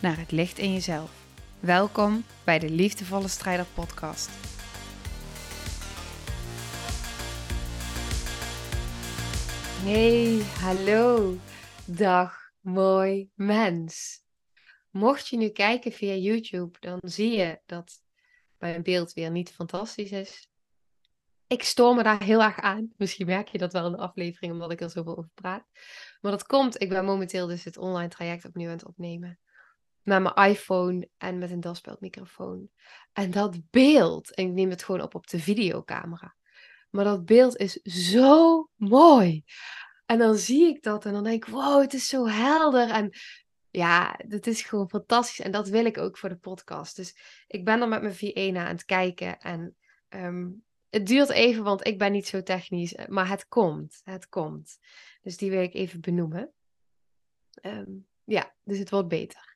naar het licht in jezelf. Welkom bij de Liefdevolle Strijder Podcast. Hey, hallo, dag, mooi mens. Mocht je nu kijken via YouTube, dan zie je dat mijn beeld weer niet fantastisch is. Ik stoor me daar heel erg aan. Misschien merk je dat wel in de aflevering, omdat ik er zoveel over praat. Maar dat komt, ik ben momenteel dus het online traject opnieuw aan het opnemen. Met mijn iPhone en met een daspeldmicrofoon. En dat beeld, en ik neem het gewoon op op de videocamera. Maar dat beeld is zo mooi. En dan zie ik dat en dan denk ik, wow, het is zo helder. En ja, het is gewoon fantastisch. En dat wil ik ook voor de podcast. Dus ik ben er met mijn V1 aan het kijken. En ehm, het duurt even, want ik ben niet zo technisch. Maar het komt. Het komt. Dus die wil ik even benoemen. Ehm, ja, dus het wordt beter.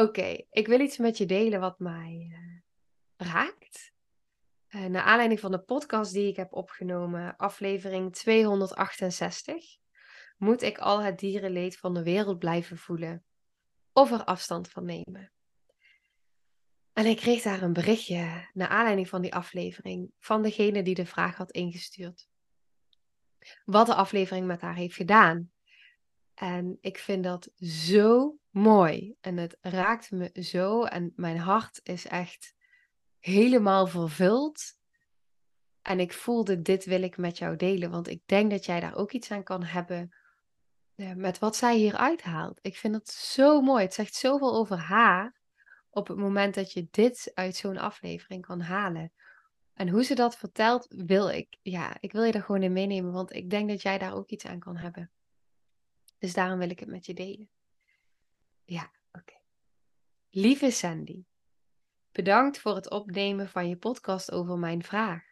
Oké, ik wil iets met je delen wat mij uh, raakt. Uh, naar aanleiding van de podcast die ik heb opgenomen, aflevering 268, moet ik al het dierenleed van de wereld blijven voelen of er afstand van nemen. En ik kreeg daar een berichtje naar aanleiding van die aflevering van degene die de vraag had ingestuurd wat de aflevering met haar heeft gedaan. En ik vind dat zo mooi. En het raakt me zo. En mijn hart is echt helemaal vervuld. En ik voelde, dit wil ik met jou delen. Want ik denk dat jij daar ook iets aan kan hebben. Met wat zij hier uithaalt. Ik vind het zo mooi. Het zegt zoveel over haar. Op het moment dat je dit uit zo'n aflevering kan halen. En hoe ze dat vertelt, wil ik, ja, ik wil je er gewoon in meenemen, want ik denk dat jij daar ook iets aan kan hebben. Dus daarom wil ik het met je delen. Ja, oké. Lieve Sandy, bedankt voor het opnemen van je podcast over mijn vraag.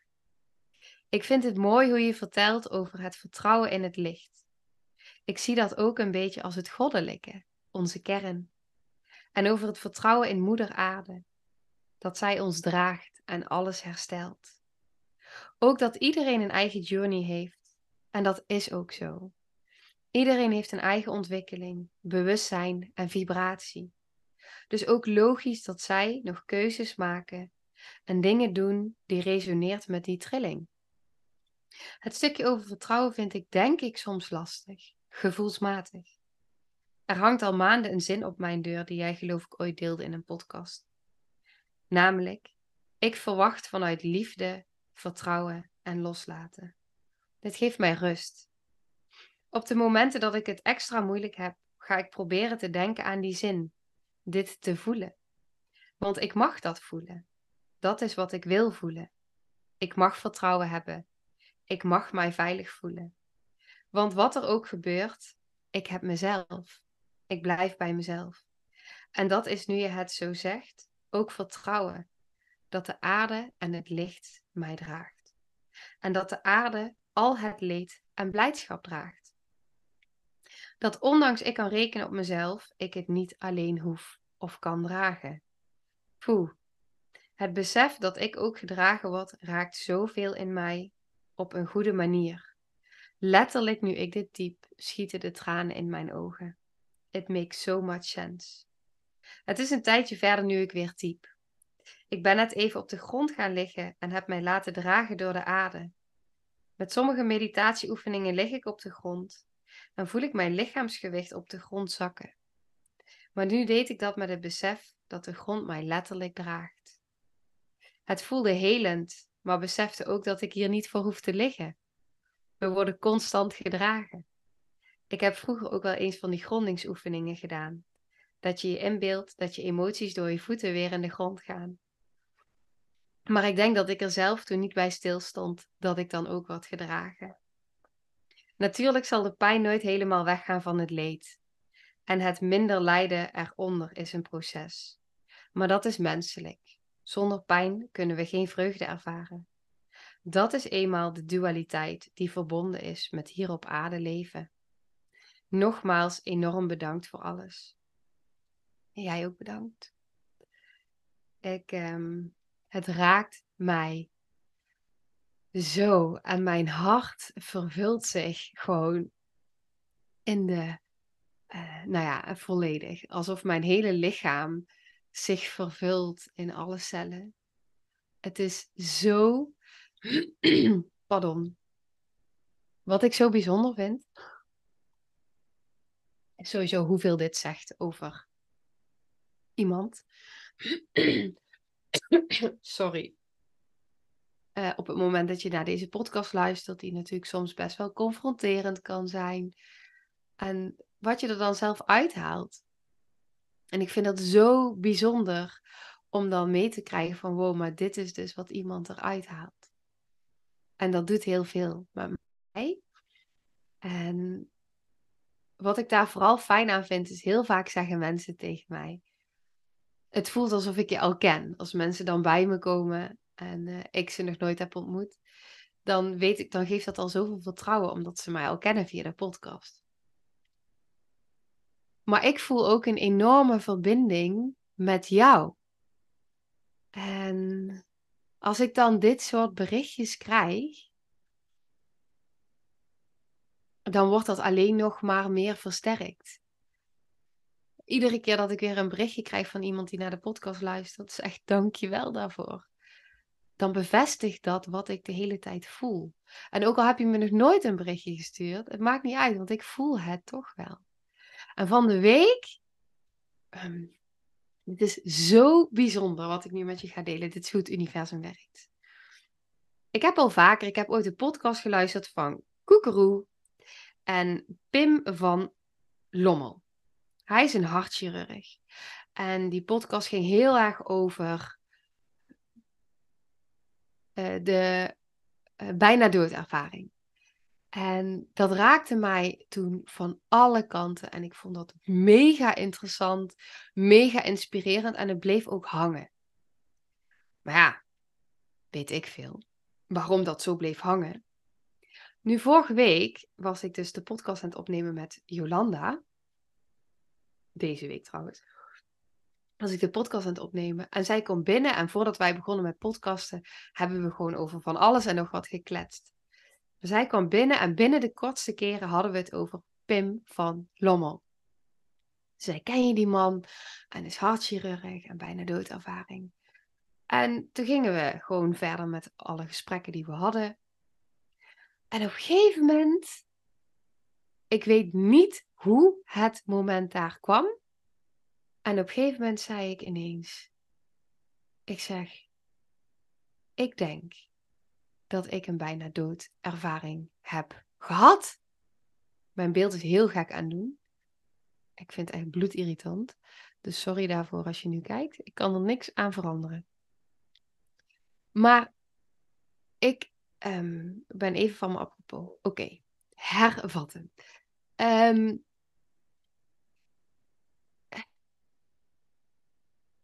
Ik vind het mooi hoe je vertelt over het vertrouwen in het licht. Ik zie dat ook een beetje als het goddelijke, onze kern. En over het vertrouwen in Moeder Aarde, dat zij ons draagt en alles herstelt. Ook dat iedereen een eigen journey heeft. En dat is ook zo. Iedereen heeft een eigen ontwikkeling, bewustzijn en vibratie. Dus ook logisch dat zij nog keuzes maken en dingen doen die resoneert met die trilling. Het stukje over vertrouwen vind ik denk ik soms lastig, gevoelsmatig. Er hangt al maanden een zin op mijn deur die jij geloof ik ooit deelde in een podcast. Namelijk, ik verwacht vanuit liefde, vertrouwen en loslaten. Dit geeft mij rust. Op de momenten dat ik het extra moeilijk heb, ga ik proberen te denken aan die zin, dit te voelen. Want ik mag dat voelen. Dat is wat ik wil voelen. Ik mag vertrouwen hebben. Ik mag mij veilig voelen. Want wat er ook gebeurt, ik heb mezelf. Ik blijf bij mezelf. En dat is nu je het zo zegt, ook vertrouwen dat de aarde en het licht mij draagt. En dat de aarde al het leed en blijdschap draagt. Dat ondanks ik kan rekenen op mezelf, ik het niet alleen hoef of kan dragen. Poeh. Het besef dat ik ook gedragen word, raakt zoveel in mij op een goede manier. Letterlijk nu ik dit diep, schieten de tranen in mijn ogen. It makes so much sense. Het is een tijdje verder nu ik weer diep. Ik ben net even op de grond gaan liggen en heb mij laten dragen door de aarde. Met sommige meditatieoefeningen lig ik op de grond en voel ik mijn lichaamsgewicht op de grond zakken. Maar nu deed ik dat met het besef dat de grond mij letterlijk draagt. Het voelde helend, maar besefte ook dat ik hier niet voor hoef te liggen. We worden constant gedragen. Ik heb vroeger ook wel eens van die grondingsoefeningen gedaan. Dat je je inbeeldt dat je emoties door je voeten weer in de grond gaan. Maar ik denk dat ik er zelf toen niet bij stilstond dat ik dan ook wat gedragen. Natuurlijk zal de pijn nooit helemaal weggaan van het leed. En het minder lijden eronder is een proces. Maar dat is menselijk. Zonder pijn kunnen we geen vreugde ervaren. Dat is eenmaal de dualiteit die verbonden is met hier op aarde leven. Nogmaals enorm bedankt voor alles. En jij ook bedankt. Ik, ehm, het raakt mij zo en mijn hart vervult zich gewoon in de, uh, nou ja, volledig. Alsof mijn hele lichaam zich vervult in alle cellen. Het is zo, pardon, wat ik zo bijzonder vind, sowieso hoeveel dit zegt over iemand. Sorry. Uh, op het moment dat je naar deze podcast luistert, die natuurlijk soms best wel confronterend kan zijn. En wat je er dan zelf uithaalt. En ik vind dat zo bijzonder om dan mee te krijgen van wow, maar dit is dus wat iemand eruit haalt. En dat doet heel veel met mij. En wat ik daar vooral fijn aan vind, is heel vaak zeggen mensen tegen mij: Het voelt alsof ik je al ken. Als mensen dan bij me komen en uh, ik ze nog nooit heb ontmoet, dan weet ik, dan geeft dat al zoveel vertrouwen, omdat ze mij al kennen via de podcast. Maar ik voel ook een enorme verbinding met jou. En als ik dan dit soort berichtjes krijg, dan wordt dat alleen nog maar meer versterkt. Iedere keer dat ik weer een berichtje krijg van iemand die naar de podcast luistert, is echt dankjewel daarvoor. Dan bevestigt dat wat ik de hele tijd voel. En ook al heb je me nog nooit een berichtje gestuurd, het maakt niet uit, want ik voel het toch wel. En van de week, um, het is zo bijzonder wat ik nu met je ga delen. Dit is hoe het universum werkt. Ik heb al vaker, ik heb ooit een podcast geluisterd van Koekeroe en Pim van Lommel. Hij is een hartchirurg. En die podcast ging heel erg over uh, de uh, bijna doodervaring. En dat raakte mij toen van alle kanten. En ik vond dat mega interessant, mega inspirerend. En het bleef ook hangen. Maar ja, weet ik veel. Waarom dat zo bleef hangen. Nu, vorige week was ik dus de podcast aan het opnemen met Jolanda. Deze week trouwens. Was ik de podcast aan het opnemen. En zij komt binnen. En voordat wij begonnen met podcasten, hebben we gewoon over van alles en nog wat gekletst. Zij kwam binnen en binnen de kortste keren hadden we het over Pim van Lommel. Zij ken je die man en is hartchirurg en bijna doodervaring. En toen gingen we gewoon verder met alle gesprekken die we hadden. En op een gegeven moment, ik weet niet hoe het moment daar kwam. En op een gegeven moment zei ik ineens, ik zeg, ik denk dat ik een bijna doodervaring heb gehad. Mijn beeld is heel gek aan doen. Ik vind het echt bloedirritant. Dus sorry daarvoor als je nu kijkt. Ik kan er niks aan veranderen. Maar ik um, ben even van me apropos. Oké, hervatten. Um,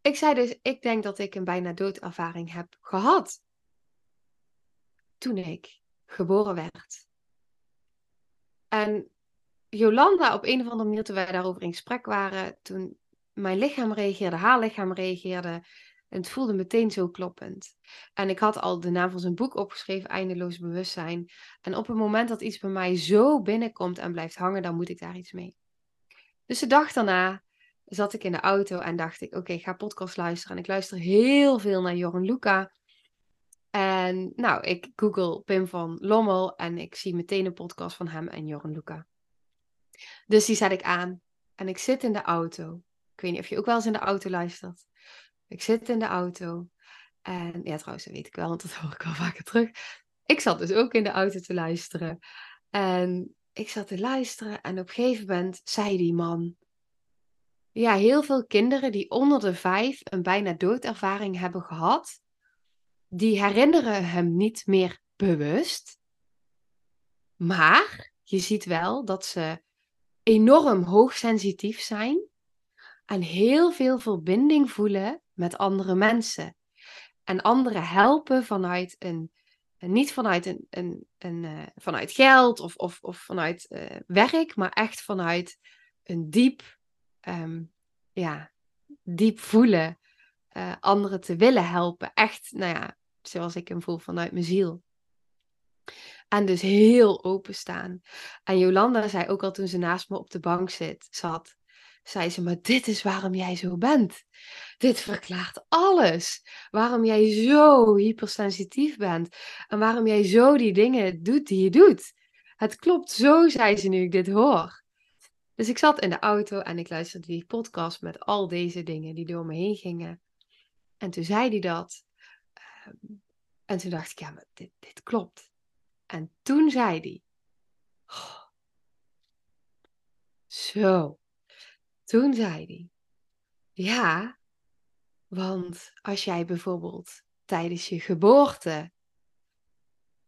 ik zei dus, ik denk dat ik een bijna doodervaring heb gehad toen ik geboren werd. En Jolanda, op een of andere manier, toen wij daarover in gesprek waren, toen mijn lichaam reageerde, haar lichaam reageerde, en het voelde meteen zo kloppend. En ik had al de naam van zijn boek opgeschreven, Eindeloos Bewustzijn. En op het moment dat iets bij mij zo binnenkomt en blijft hangen, dan moet ik daar iets mee. Dus de dag daarna zat ik in de auto en dacht ik, oké, ik ga podcast luisteren. En ik luister heel veel naar Joran Luca. En nou, ik google Pim van Lommel en ik zie meteen een podcast van hem en Joran Luca. Dus die zet ik aan en ik zit in de auto. Ik weet niet of je ook wel eens in de auto luistert. Ik zit in de auto en ja, trouwens, dat weet ik wel, want dat hoor ik al vaker terug. Ik zat dus ook in de auto te luisteren. En ik zat te luisteren en op een gegeven moment zei die man... Ja, heel veel kinderen die onder de vijf een bijna doodervaring hebben gehad die herinneren hem niet meer bewust. Maar je ziet wel dat ze enorm hoogsensitief zijn en heel veel verbinding voelen met andere mensen. En anderen helpen vanuit een, niet vanuit, een, een, een uh, vanuit geld of, of, of vanuit uh, werk, maar echt vanuit een diep, um, ja, diep voelen. Uh, anderen te willen helpen. Echt, nou ja, zoals ik hem voel vanuit mijn ziel. En dus heel openstaan. En Jolanda zei ook al toen ze naast me op de bank zit, zat, zei ze, maar dit is waarom jij zo bent. Dit verklaart alles. Waarom jij zo hypersensitief bent. En waarom jij zo die dingen doet die je doet. Het klopt zo, zei ze nu ik dit hoor. Dus ik zat in de auto en ik luisterde die podcast met al deze dingen die door me heen gingen. En toen zei hij dat. Ehm, en toen dacht ik, ja, maar dit, dit klopt. En toen zei hij. Oh, zo. Toen zei hij. Ja, want als jij bijvoorbeeld tijdens je geboorte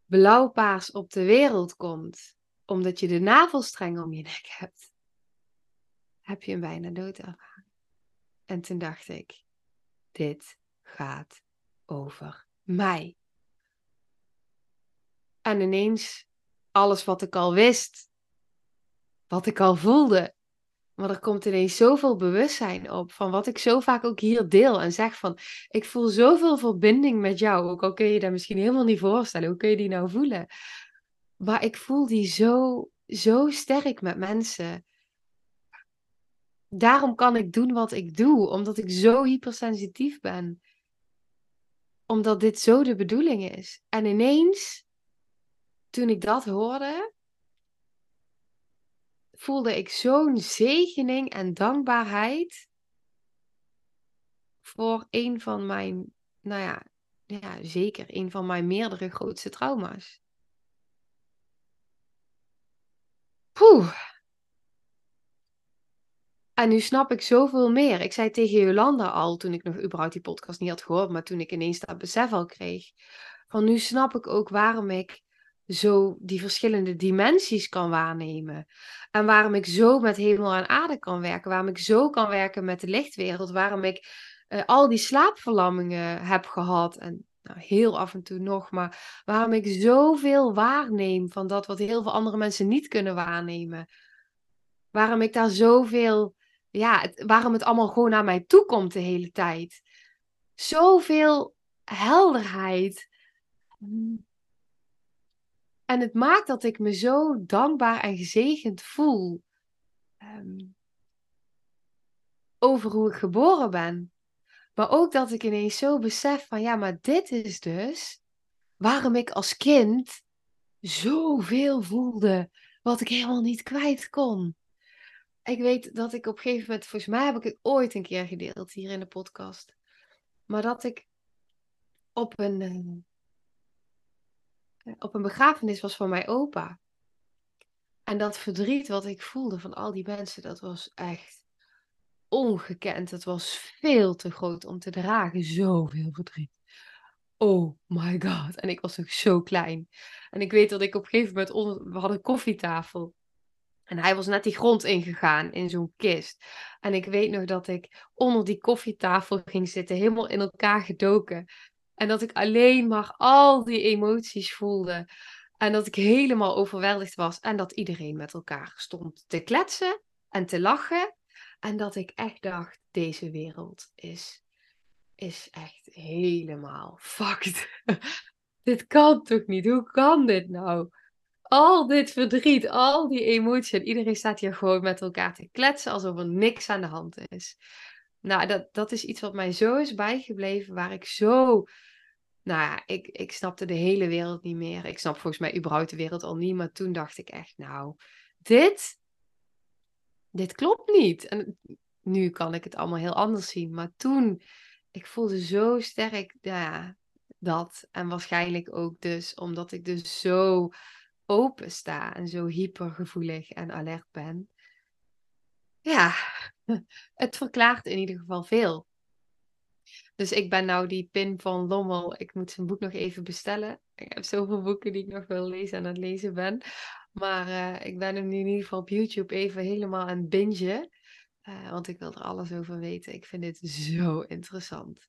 blauwpaars op de wereld komt, omdat je de navelstreng om je nek hebt, heb je een bijna doodervaring. En toen dacht ik, dit gaat over mij. En ineens alles wat ik al wist, wat ik al voelde. Maar er komt ineens zoveel bewustzijn op van wat ik zo vaak ook hier deel en zeg van, ik voel zoveel verbinding met jou, ook al kun je dat misschien helemaal niet voorstellen, hoe kun je die nou voelen? Maar ik voel die zo, zo sterk met mensen. Daarom kan ik doen wat ik doe, omdat ik zo hypersensitief ben. Omdat dit zo de bedoeling is. En ineens toen ik dat hoorde, voelde ik zo'n zegening en dankbaarheid voor een van mijn, nou ja, ja, zeker een van mijn meerdere grootste trauma's. Poeh. En nu snap ik zoveel meer. Ik zei tegen Jolanda al, toen ik nog überhaupt die podcast niet had gehoord, maar toen ik ineens dat besef al kreeg, van nu snap ik ook waarom ik zo die verschillende dimensies kan waarnemen. En waarom ik zo met hemel en aarde kan werken. Waarom ik zo kan werken met de lichtwereld. Waarom ik uh, al die slaapverlammingen heb gehad. En nou, heel af en toe nog. Maar waarom ik zoveel waarneem van dat wat heel veel andere mensen niet kunnen waarnemen. Waarom ik daar zoveel. Ja, waarom het allemaal gewoon naar mij toe komt de hele tijd. Zoveel helderheid. En het maakt dat ik me zo dankbaar en gezegend voel um, over hoe ik geboren ben. Maar ook dat ik ineens zo besef van ja, maar dit is dus waarom ik als kind zoveel voelde wat ik helemaal niet kwijt kon. Ik weet dat ik op een gegeven moment, volgens mij heb ik het ooit een keer gedeeld hier in de podcast, maar dat ik op een, eh, op een begrafenis was van mijn opa. En dat verdriet wat ik voelde van al die mensen, dat was echt ongekend. Het was veel te groot om te dragen. Zoveel verdriet. Oh my god. En ik was nog zo klein. En ik weet dat ik op een gegeven moment. We hadden een koffietafel. En hij was net die grond ingegaan in zo'n kist. En ik weet nog dat ik onder die koffietafel ging zitten, helemaal in elkaar gedoken. En dat ik alleen maar al die emoties voelde. En dat ik helemaal overweldigd was. En dat iedereen met elkaar stond te kletsen en te lachen. En dat ik echt dacht, deze wereld is, is echt helemaal fucked. dit kan toch niet? Hoe kan dit nou? Al dit verdriet, al die emoties. En iedereen staat hier gewoon met elkaar te kletsen alsof er niks aan de hand is. Nou, dat, dat is iets wat mij zo is bijgebleven, waar ik zo. Nou ja, ik, ik snapte de hele wereld niet meer. Ik snap volgens mij überhaupt de wereld al niet. Maar toen dacht ik echt, nou, dit, dit klopt niet. En nu kan ik het allemaal heel anders zien. Maar toen, ik voelde zo sterk dat. En waarschijnlijk ook dus omdat ik dus zo open sta en zo hypergevoelig en alert ben. Ja, het verklaart in ieder geval veel. Dus ik ben nou die Pin van Lommel. Ik moet zijn boek nog even bestellen. Ik heb zoveel boeken die ik nog wil lezen en aan het lezen ben. Maar uh, ik ben hem nu in ieder geval op YouTube even helemaal aan het bingen. Uh, want ik wil er alles over weten. Ik vind dit zo interessant.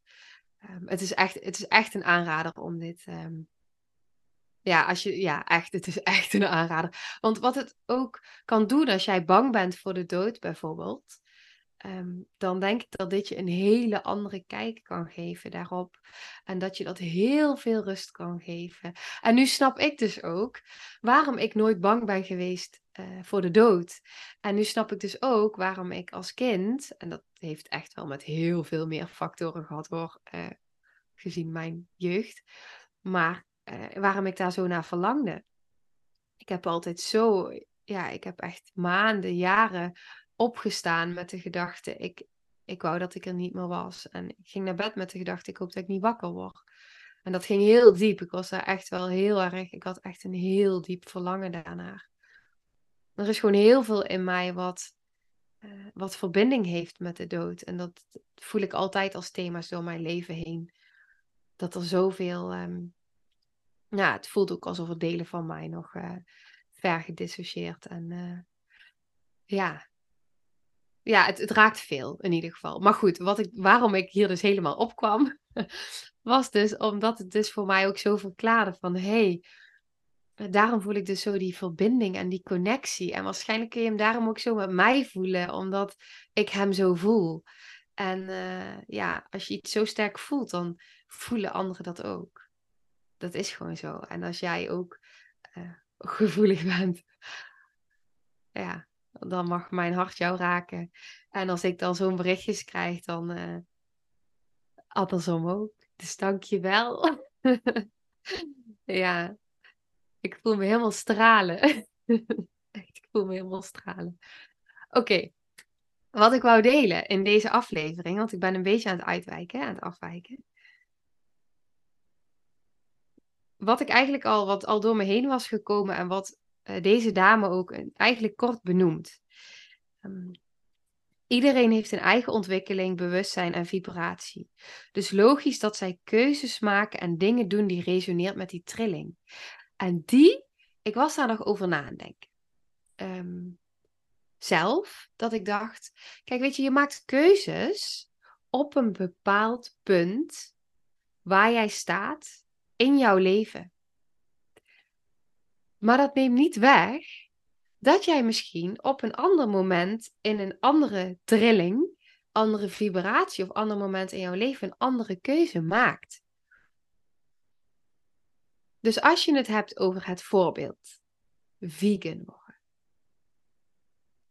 Um, het, is echt, het is echt een aanrader om dit. Um, ja, als je, ja, echt, het is echt een aanrader. Want wat het ook kan doen als jij bang bent voor de dood, bijvoorbeeld. Ehm, dan denk ik dat dit je een hele andere kijk kan geven daarop. En dat je dat heel veel rust kan geven. En nu snap ik dus ook waarom ik nooit bang ben geweest uh, voor de dood. En nu snap ik dus ook waarom ik als kind, en dat heeft echt wel met heel veel meer factoren gehad hoor, uh, gezien mijn jeugd, maar uh, waarom ik daar zo naar verlangde. Ik heb altijd zo, ja, ik heb echt maanden, jaren opgestaan met de gedachte, ik, ik wou dat ik er niet meer was. En ik ging naar bed met de gedachte, ik hoop dat ik niet wakker word. En dat ging heel diep. Ik was daar echt wel heel erg, ik had echt een heel diep verlangen daarnaar. Er is gewoon heel veel in mij wat, uh, wat verbinding heeft met de dood. En dat voel ik altijd als thema's door mijn leven heen. Dat er zoveel, um, ja, het voelt ook alsof er delen van mij nog uh, ver gedissocieerd. En uh, ja, ja, het, het, raakt veel in ieder geval. Maar goed, wat ik, waarom ik hier dus helemaal opkwam, was dus omdat het dus voor mij ook zo verklaarde van hé, hey, daarom voel ik dus zo die verbinding en die connectie. En waarschijnlijk kun je hem daarom ook zo met mij voelen, omdat ik hem zo voel. En uh, ja, als je iets zo sterk voelt, dan voelen anderen dat ook. Dat is gewoon zo. En als jij ook uh, gevoelig bent, ja, dan mag mijn hart jou raken. En als ik dan zo'n berichtjes krijg, dan uh, andersom ook. Dus dank je wel. ja, ik voel me helemaal stralen. Ik voel me helemaal stralen. Oké, wat ik wou delen in deze aflevering, want ik ben een beetje aan het uitwijken, aan het afwijken. Wat ik eigenlijk al, wat al door me heen was gekomen en wat uh, deze dame ook eigenlijk kort benoemd. Um, iedereen heeft een eigen ontwikkeling, bewustzijn en vibratie. Dus logisch dat zij keuzes maken en dingen doen die resoneert met die trilling. En die, ik was daar nog over na aan denken. Um, zelf, dat ik dacht, kijk, weet je, je maakt keuzes op een bepaald punt waar jij staat in jouw leven. Maar dat neemt niet weg dat jij misschien op een ander moment in een andere trilling, andere vibratie of ander moment in jouw leven een andere keuze maakt. Dus als je het hebt over het voorbeeld vegan worden.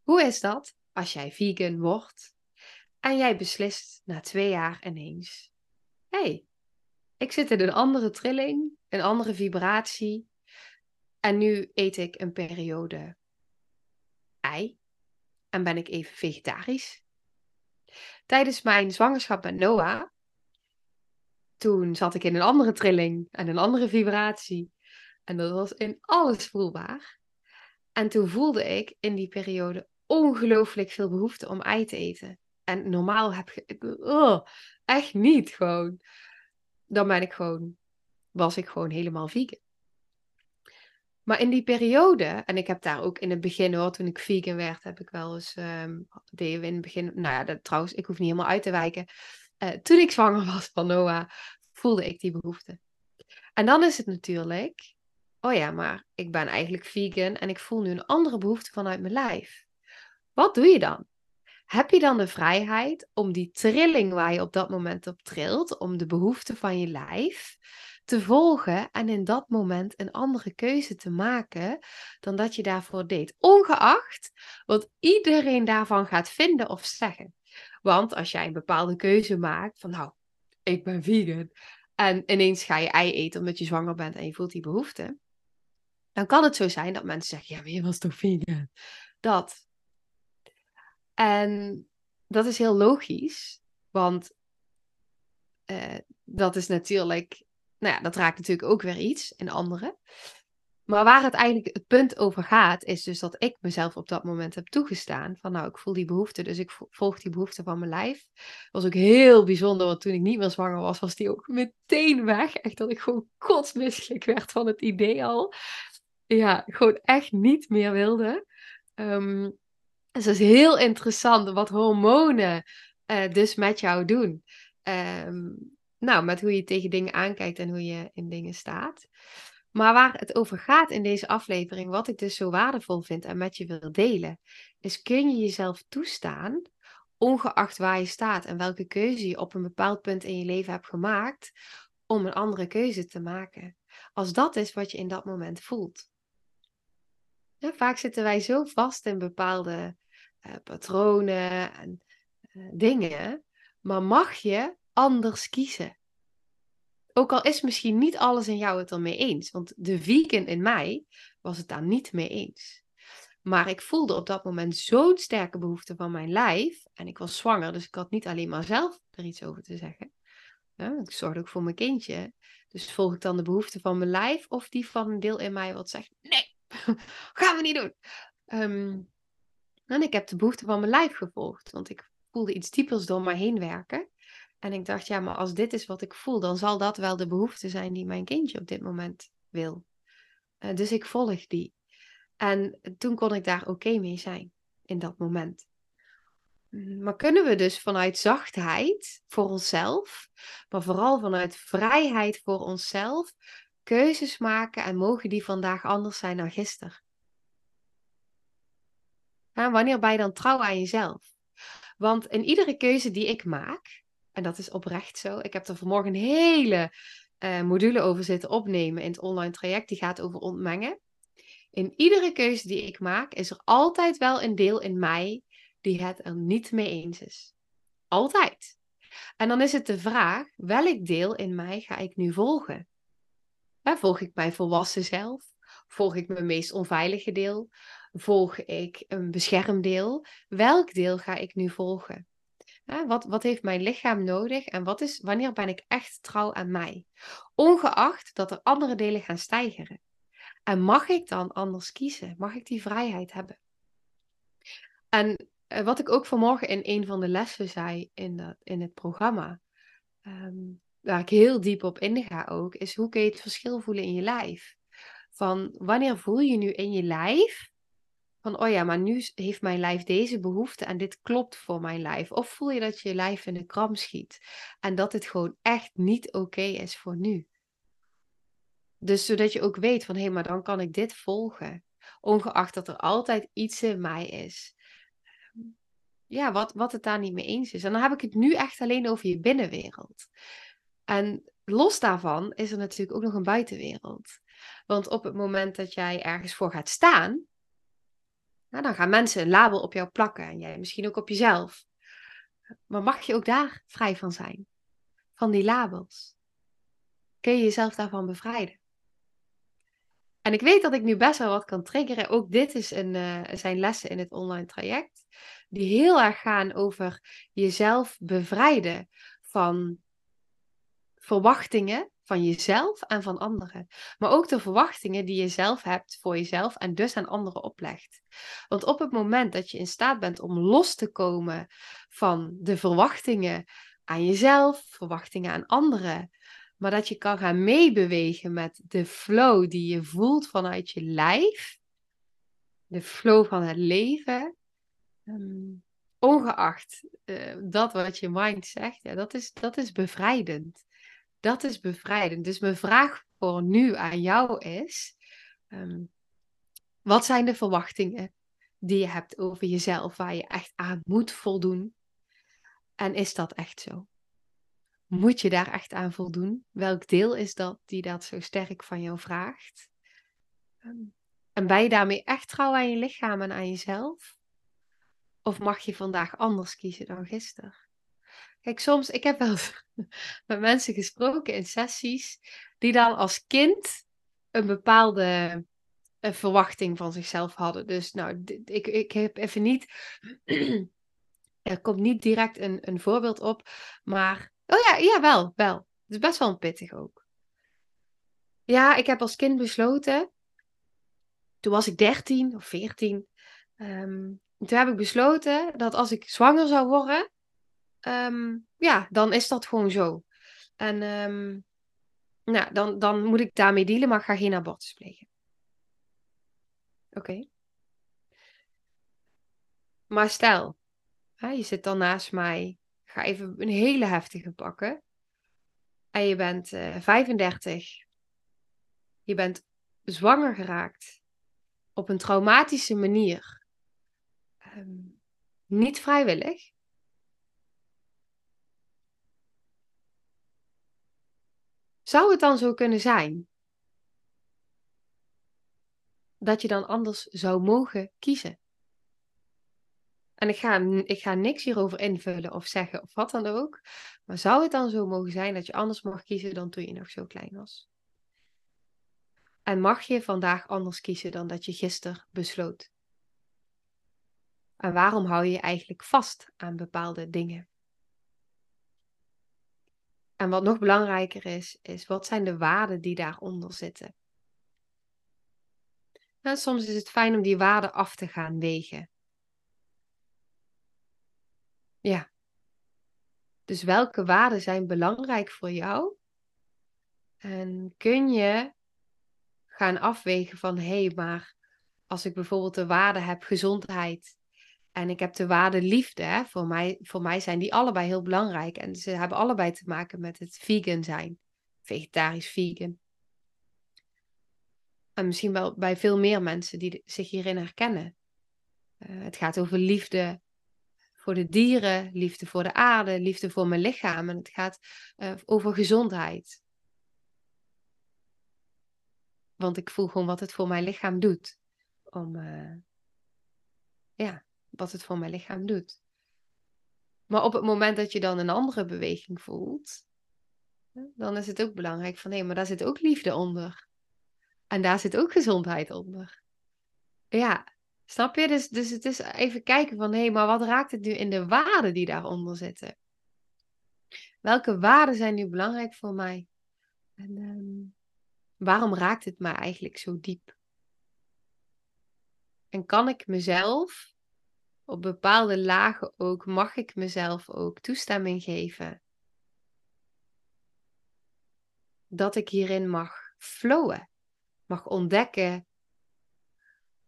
Hoe is dat als jij vegan wordt en jij beslist na twee jaar ineens: hé, hey, ik zit in een andere trilling, een andere vibratie, en nu eet ik een periode ei en ben ik even vegetarisch. Tijdens mijn zwangerschap met Noah, toen zat ik in een andere trilling en een andere vibratie. En dat was in alles voelbaar. En toen voelde ik in die periode ongelooflijk veel behoefte om ei te eten. En normaal heb ik oh, echt niet gewoon. Dan ben ik gewoon, was ik gewoon helemaal vegan. Maar in die periode, en ik heb daar ook in het begin hoor, toen ik vegan werd, heb ik wel eens, um, deden we in het begin, nou ja, trouwens, ik hoef niet helemaal uit te wijken. Uh, toen ik zwanger was van Noah, voelde ik die behoefte. En dan is het natuurlijk, oh ja, maar ik ben eigenlijk vegan en ik voel nu een andere behoefte vanuit mijn lijf. Wat doe je dan? Heb je dan de vrijheid om die trilling waar je op dat moment op trilt, om de behoefte van je lijf, te volgen en in dat moment een andere keuze te maken dan dat je daarvoor deed. Ongeacht wat iedereen daarvan gaat vinden of zeggen. Want als jij een bepaalde keuze maakt van nou, ik ben vegan en ineens ga je ei eten omdat je zwanger bent en je voelt die behoefte, dan kan het zo zijn dat mensen zeggen, ja, maar je was toch vegan? Dat. En dat is heel logisch, want uh, dat is natuurlijk nou ja, dat raakt natuurlijk ook weer iets in anderen. Maar waar het eigenlijk het punt over gaat, is dus dat ik mezelf op dat moment heb toegestaan. Van nou, ik voel die behoefte, dus ik volg die behoefte van mijn lijf. Was ook heel bijzonder, want toen ik niet meer zwanger was, was die ook meteen weg. Echt dat ik gewoon kotsmisselijk werd van het idee al. ja, gewoon echt niet meer wilde. Um, dus het is heel interessant wat hormonen uh, dus met jou doen. Um, nou, met hoe je tegen dingen aankijkt en hoe je in dingen staat. Maar waar het over gaat in deze aflevering, wat ik dus zo waardevol vind en met je wil delen, is kun je jezelf toestaan, ongeacht waar je staat en welke keuze je op een bepaald punt in je leven hebt gemaakt, om een andere keuze te maken. Als dat is wat je in dat moment voelt. Vaak zitten wij zo vast in bepaalde uh, patronen en uh, dingen, maar mag je anders kiezen? Ook al is misschien niet alles in jou het ermee eens, want de vegan in mij was het daar niet mee eens. Maar ik voelde op dat moment zo'n sterke behoefte van mijn lijf. En ik was zwanger, dus ik had niet alleen maar zelf er iets over te zeggen. Ja, ik zorgde ook voor mijn kindje. Dus volg ik dan de behoefte van mijn lijf of die van een deel in mij wat zegt: nee, gaan we niet doen. Ehm, en ik heb de behoefte van mijn lijf gevolgd, want ik voelde iets diepers door mij heen werken. En ik dacht, ja, maar als dit is wat ik voel, dan zal dat wel de behoefte zijn die mijn kindje op dit moment wil. Uh, dus ik volg die. En toen kon ik daar oké mee zijn in dat moment. Mm, maar kunnen we dus vanuit zachtheid voor onszelf, maar vooral vanuit vrijheid voor onszelf, keuzes maken en mogen die vandaag anders zijn dan gisteren? Wanneer ben je dan trouw aan jezelf? Want in iedere keuze die ik maak, en dat is oprecht zo, ik heb er vanmorgen een hele uh, module over zitten opnemen in het online traject, die gaat over ontmengen. In iedere keuze die ik maak, is er altijd wel een deel in mij die het er niet mee eens is. Altijd. En dan is het de vraag, welk deel in mij ga ik nu volgen? volg ik mijn volwassen zelf? Volg ik mijn meest onveilige deel? Volg ik een beschermdeel? Welk deel ga ik nu volgen? wat, wat heeft mijn lichaam nodig en wat is, wanneer ben ik echt trouw aan mij? Ongeacht dat er andere delen gaan stijgeren. En mag ik dan anders kiezen? Mag ik die vrijheid hebben? En eh, wat ik ook vanmorgen in een van de lessen zei in, dat, in het programma, ehm, waar ik heel diep op inga ook, is hoe kun je het verschil voelen in je lijf? Van wanneer voel je nu in je lijf van, oh ja, maar nu heeft mijn lijf deze behoefte en dit klopt voor mijn lijf. Of voel je dat je lijf in de kram schiet en dat het gewoon echt niet oké is voor nu. Dus zodat je ook weet van, hé, hey, maar dan kan ik dit volgen. Ongeacht dat er altijd iets in mij is. Ja, wat, wat het daar niet mee eens is. En dan heb ik het nu echt alleen over je binnenwereld. En los daarvan is er natuurlijk ook nog een buitenwereld. Want op het moment dat jij ergens voor gaat staan, nou, dan gaan mensen een label op jou plakken en jij misschien ook op jezelf. Maar mag je ook daar vrij van zijn? Van die labels? Kun je jezelf daarvan bevrijden? En ik weet dat ik nu best wel wat kan triggeren. Ook dit is een, uh, zijn lessen in het online traject. Die heel erg gaan over jezelf bevrijden van verwachtingen van jezelf en van anderen. Maar ook de verwachtingen die je zelf hebt voor jezelf en dus aan anderen oplegt. Want op het moment dat je in staat bent om los te komen van de verwachtingen aan jezelf, verwachtingen aan anderen, maar dat je kan gaan meebewegen met de flow die je voelt vanuit je lijf, de flow van het leven, ehm, ongeacht uh, dat wat je mind zegt, ja, dat, is, dat is bevrijdend. Dat is bevrijdend. Dus mijn vraag voor nu aan jou is: ehm, wat zijn de verwachtingen die je hebt over jezelf, waar je echt aan moet voldoen? En is dat echt zo? Moet je daar echt aan voldoen? Welk deel is dat die dat zo sterk van jou vraagt? Ehm, en ben je daarmee echt trouw aan je lichaam en aan jezelf? Of mag je vandaag anders kiezen dan gisteren? Kijk, soms, ik heb wel met mensen gesproken in sessies, die dan als kind een bepaalde eh, verwachting van zichzelf hadden. Dus nou, ik, ik heb even niet, er komt niet direct een, een voorbeeld op, maar, oh ja, ja, wel, wel. Het is best wel pittig ook. Ja, ik heb als kind besloten, toen was ik 13 of 14, ehm, toen heb ik besloten dat als ik zwanger zou worden, Ehm, ja, dan is dat gewoon zo. En um, nou, dan, dan moet ik daarmee dealen, maar ga geen abortus plegen. Oké. Maar stel, je zit dan naast mij. Ga even een hele heftige pakken. En je bent uh, 35. Je bent zwanger geraakt. Op een traumatische manier. Um, niet vrijwillig. Zou het dan zo kunnen zijn dat je dan anders zou mogen kiezen? En ik ga, ik ga niks hierover invullen of zeggen of wat dan ook. Maar zou het dan zo mogen zijn dat je anders mag kiezen dan toen je nog zo klein was? En mag je vandaag anders kiezen dan dat je gisteren besloot? En waarom hou je je eigenlijk vast aan bepaalde dingen? En wat nog belangrijker is, is wat zijn de waarden die daaronder zitten? Nou, soms is het fijn om die waarden af te gaan wegen. Ja. Dus welke waarden zijn belangrijk voor jou? En kun je gaan afwegen van hé, hey, maar als ik bijvoorbeeld de waarde heb gezondheid en ik heb de waarde liefde, hè, voor, mij, voor mij zijn die allebei heel belangrijk en ze hebben allebei te maken met het vegan zijn, vegetarisch vegan. En misschien wel bij veel meer mensen die zich hierin herkennen. Uh, het gaat over liefde voor de dieren, liefde voor de aarde, liefde voor mijn lichaam. En het gaat uh, over gezondheid. Want ik voel gewoon wat het voor mijn lichaam doet. Om, uh, ja, wat het voor mijn lichaam doet. Maar op het moment dat je dan een andere beweging voelt, dan is het ook belangrijk van hé, maar daar zit ook liefde onder. En daar zit ook gezondheid onder. Ja, snap je? Dus, dus het is even kijken van hé, maar wat raakt het nu in de waarden die daaronder zitten? Welke waarden zijn nu belangrijk voor mij? En um, waarom raakt het mij eigenlijk zo diep? En kan ik mezelf op bepaalde lagen ook, mag ik mezelf ook toestemming geven dat ik hierin mag flowen, mag ontdekken,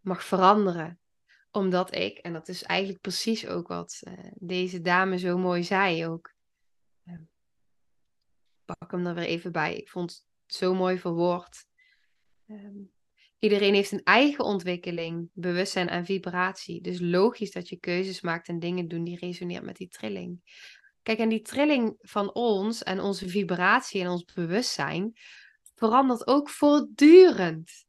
mag veranderen. Omdat ik, en dat is eigenlijk precies ook wat uh, deze dame zo mooi zei ook. Uh, pak hem er weer even bij. Ik vond het zo mooi verwoord. Um, Iedereen heeft een eigen ontwikkeling, bewustzijn en vibratie. Dus logisch dat je keuzes maakt en dingen doen die resoneert met die trilling. Kijk, en die trilling van ons en onze vibratie en ons bewustzijn verandert ook voortdurend.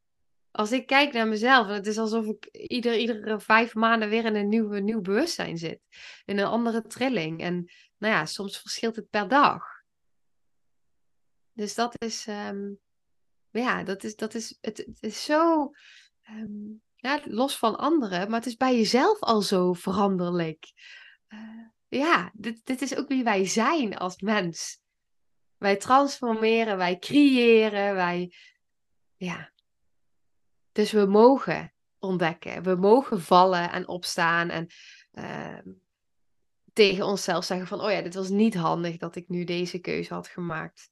Als ik kijk naar mezelf, het is alsof ik ieder, iedere vijf maanden weer in een nieuw, nieuw bewustzijn zit. In een andere trilling. En nou ja, soms verschilt het per dag. Dus dat is, um, ja, dat is, dat is, het, het is zo ehm, ja, los van anderen, maar het is bij jezelf al zo veranderlijk. Uh, ja, dit, dit is ook wie wij zijn als mens. Wij transformeren, wij creëren, wij. Ja. Dus we mogen ontdekken. We mogen vallen en opstaan en uh, tegen onszelf zeggen van, oh ja, dit was niet handig dat ik nu deze keuze had gemaakt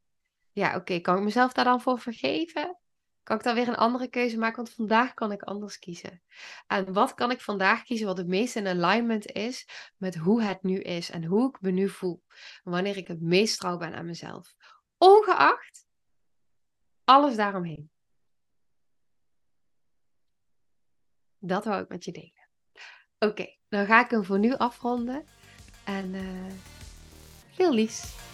ja, oké, kan ik mezelf daar dan voor vergeven? Kan ik dan weer een andere keuze maken? Want vandaag kan ik anders kiezen. En wat kan ik vandaag kiezen wat het meest in alignment is met hoe het nu is en hoe ik me nu voel? Wanneer ik het meest trouw ben aan mezelf. Ongeacht alles daaromheen. Dat wou ik met je delen. Oké, dan ga ik hem voor nu afronden. En uh, veel liefs.